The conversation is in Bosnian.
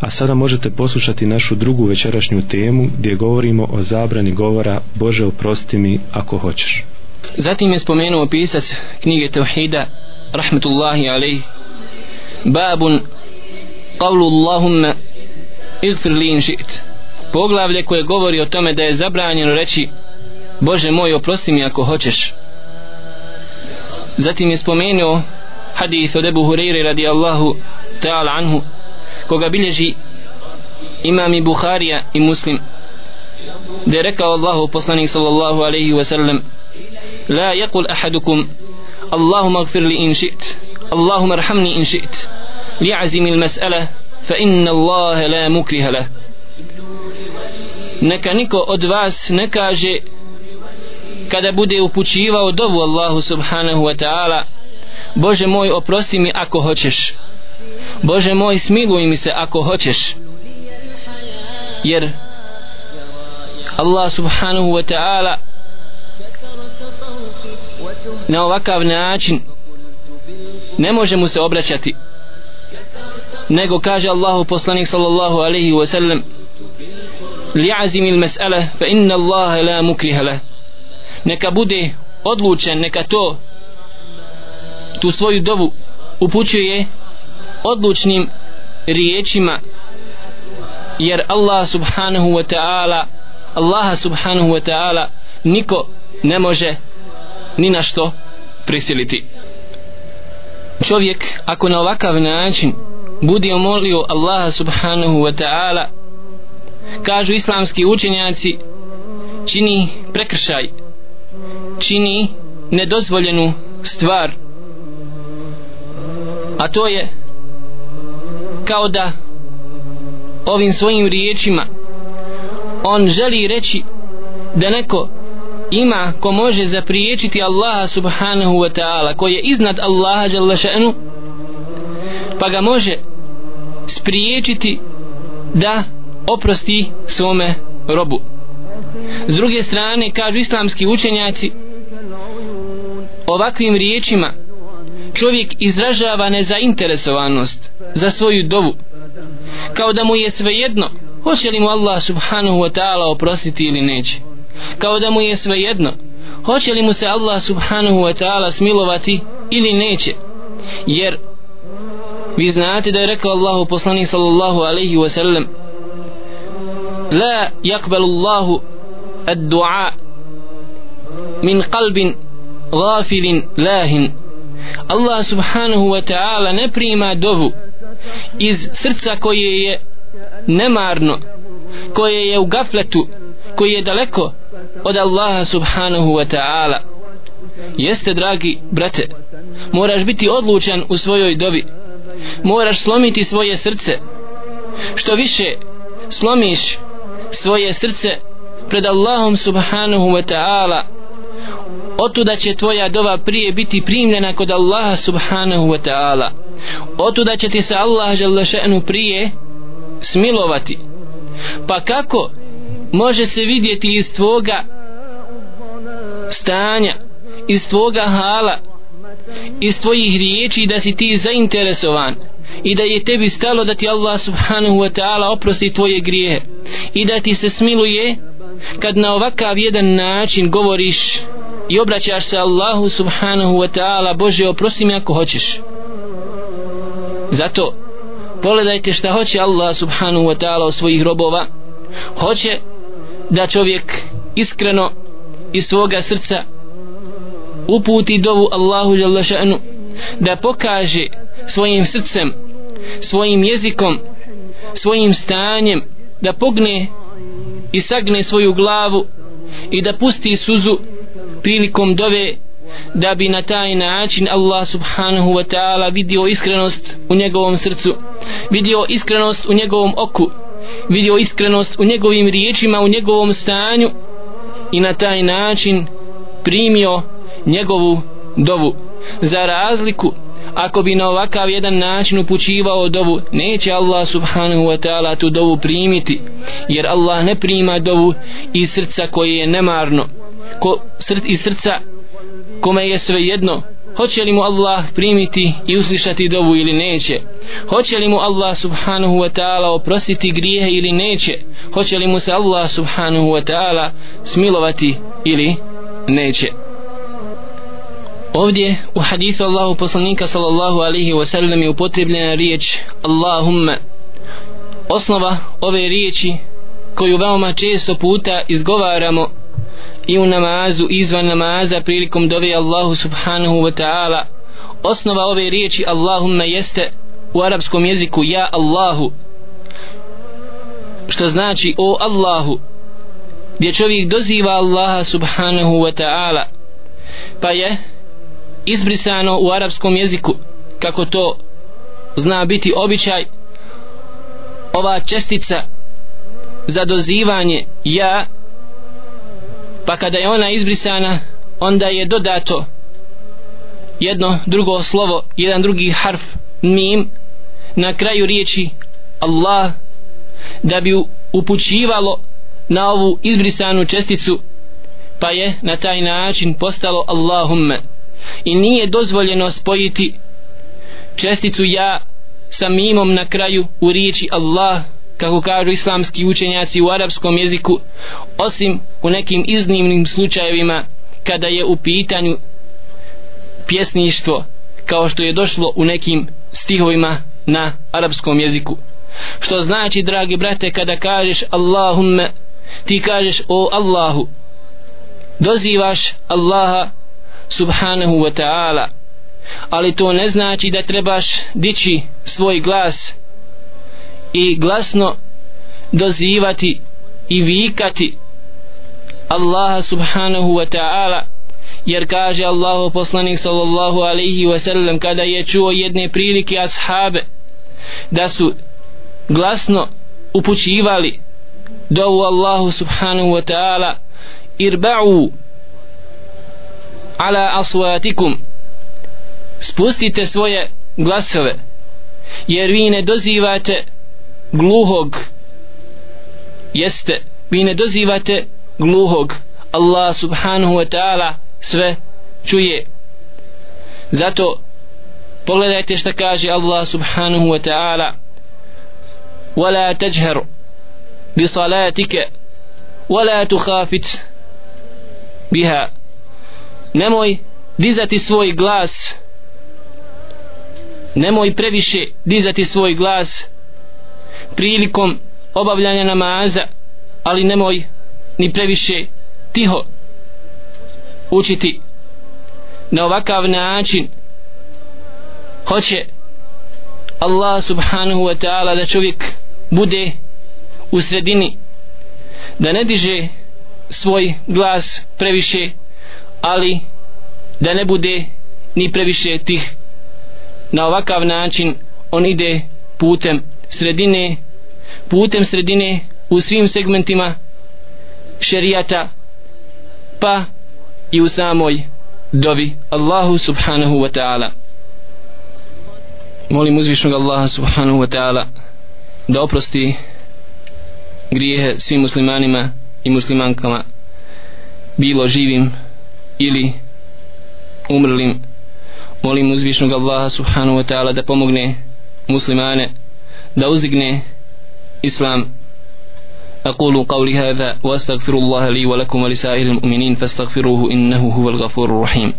A sada možete poslušati našu drugu večerašnju temu gdje govorimo o zabrani govora Bože oprosti mi ako hoćeš. Zatim je spomenuo pisac knjige Tauhida rahmetullahi alejhi babun qavlu Allahumma igfir li in šit poglavlje koje govori o tome da je zabranjeno reći Bože moj oprosti mi ako hoćeš zatim je spomenuo hadith od Ebu Hureyre radijallahu ta'ala anhu koga bilježi imam i Buharija i Muslim da je rekao Allahu poslanik sallallahu alaihi wa sallam la yakul ahadukum Allahumma gfir li in šit Allahumma arhamni in šit li'azim il mas'ala fa inna Allahe la mukriha lah. Neka niko od vas ne kaže kada bude upućivao dovu Allahu subhanahu wa ta'ala Bože moj oprosti mi ako hoćeš. Bože moj smiluj mi se ako hoćeš. Jer Allah subhanahu wa ta'ala na ovakav način ne može mu se obraćati nego kaže Allahu poslanik sallallahu alaihi wa sallam li'azim il mes'ala fa inna Allah la mukriha lah. Neka bude odlučen neka to tu svoju dovu upućuje odlučnim riječima jer Allah subhanahu wa ta'ala Allaha subhanahu wa ta'ala niko ne može ni na što prisiliti. Čovjek ako na ovakav način budi omolio Allaha subhanahu wa ta'ala kažu islamski učenjaci čini prekršaj čini nedozvoljenu stvar a to je kao da ovim svojim riječima on želi reći da neko ima ko može zapriječiti Allaha subhanahu wa ta'ala koji je iznad Allaha jalla še'nu pa ga može spriječiti da oprosti svome robu. S druge strane kažu islamski učenjaci ovakvim riječima čovjek izražava nezainteresovanost za svoju dovu. Kao da mu je svejedno hoće li mu Allah subhanahu wa ta'ala oprostiti ili neće. Kao da mu je svejedno hoće li mu se Allah subhanahu wa ta'ala smilovati ili neće. Jer vi znate da je rekao Allahu poslanik sallallahu alaihi wa sallam la yakbalu Allahu ad-du'a min qalbin ghafilin lahin. Allah subhanahu wa ta'ala ne prima dovu iz srca koje je nemarno koje je u gafletu koje je daleko od Allaha subhanahu wa ta'ala. Jeste dragi brate moraš biti odlučan u svojoj dobi moraš slomiti svoje srce. Što više slomiš svoje srce pred Allahom subhanahu wa ta'ala otuda će tvoja dova prije biti primljena kod Allaha subhanahu wa ta'ala. Otuda će ti se Allah žele še'nu prije smilovati. Pa kako može se vidjeti iz tvoga stanja iz tvoga hala iz tvojih riječi da si ti zainteresovan i da je tebi stalo da ti Allah subhanahu wa ta'ala oprosti tvoje grijehe i da ti se smiluje kad na ovakav jedan način govoriš i obraćaš se Allahu subhanahu wa ta'ala Bože oprosti mi ako hoćeš. Zato pogledajte šta hoće Allah subhanahu wa ta'ala od svojih robova. Hoće da čovjek iskreno iz svoga srca uputi dovu Allahu jalla ša'nu da pokaže svojim srcem svojim jezikom svojim stanjem da pogne i sagne svoju glavu i da pusti suzu prilikom dove da bi na taj način Allah subhanahu wa ta'ala vidio iskrenost u njegovom srcu vidio iskrenost u njegovom oku vidio iskrenost u njegovim riječima u njegovom stanju i na taj način primio njegovu dovu. Za razliku ako bi na ovakav jedan način upućivao dovu neće Allah subhanahu wa ta'ala tu dovu primiti jer Allah ne prima dovu iz srca koje je nemarno ko, src, iz srca kome je sve jedno hoće li mu Allah primiti i uslišati dovu ili neće? Hoće li mu Allah subhanahu wa ta'ala oprostiti grijehe ili neće? Hoće li mu se Allah subhanahu wa ta'ala smilovati ili neće? Ovdje u hadithu Allahu poslanika sallallahu alaihi wa sallam je upotrebljena riječ Allahumma osnova ove riječi koju veoma često puta izgovaramo i u namazu izvan namaza prilikom dove Allahu subhanahu wa ta'ala. Osnova ove riječi Allahumma jeste u arapskom jeziku ja Allahu što znači o Allahu gdje čovjek doziva Allaha subhanahu wa ta'ala. Pa je izbrisano u arapskom jeziku kako to zna biti običaj ova čestica za dozivanje ja pa kada je ona izbrisana onda je dodato jedno drugo slovo jedan drugi harf mim na kraju riječi Allah da bi upućivalo na ovu izbrisanu česticu pa je na taj način postalo Allahumma i nije dozvoljeno spojiti česticu ja sa mimom na kraju u riječi Allah kako kažu islamski učenjaci u arapskom jeziku osim u nekim iznimnim slučajevima kada je u pitanju pjesništvo kao što je došlo u nekim stihovima na arapskom jeziku. Što znači dragi brate kada kažeš Allahumma ti kažeš o Allahu dozivaš Allaha subhanahu wa ta'ala. Ali to ne znači da trebaš dići svoj glas i glasno dozivati i vikati Allaha subhanahu wa ta'ala jer kaže Allahu poslanik sallallahu alaihi wa sallam kada je čuo jedne prilike ashabe da su glasno upućivali dovu Allahu subhanahu wa ta'ala irba'u ala aswatikum spustite svoje glasove jer vi ne dozivate gluhog jeste vi ne dozivate gluhog Allah subhanahu wa ta'ala sve čuje zato pogledajte šta kaže Allah subhanahu wa ta'ala ولا تجهر بصلاتك ولا تخافت بها nemoj dizati svoj glas nemoj previše dizati svoj glas prilikom obavljanja namaza ali nemoj ni previše tiho učiti. Na ovakav način hoće Allah subhanahu wa ta'ala da čovjek bude u sredini da ne diže svoj glas previše ali da ne bude ni previše tih. Na ovakav način on ide putem sredine putem sredine u svim segmentima šerijata pa i u samoj dobi Allahu subhanahu wa ta'ala. Molim uzvišnog Allaha subhanahu wa ta'ala da oprosti grijehe svim muslimanima i muslimankama bilo živim ili umrlim. Molim uzvišnog Allaha subhanahu wa ta'ala da pomogne muslimane da uzdigne islam أقول قولي هذا وأستغفر الله لي ولكم ولسائر المؤمنين فاستغفروه إنه هو الغفور الرحيم.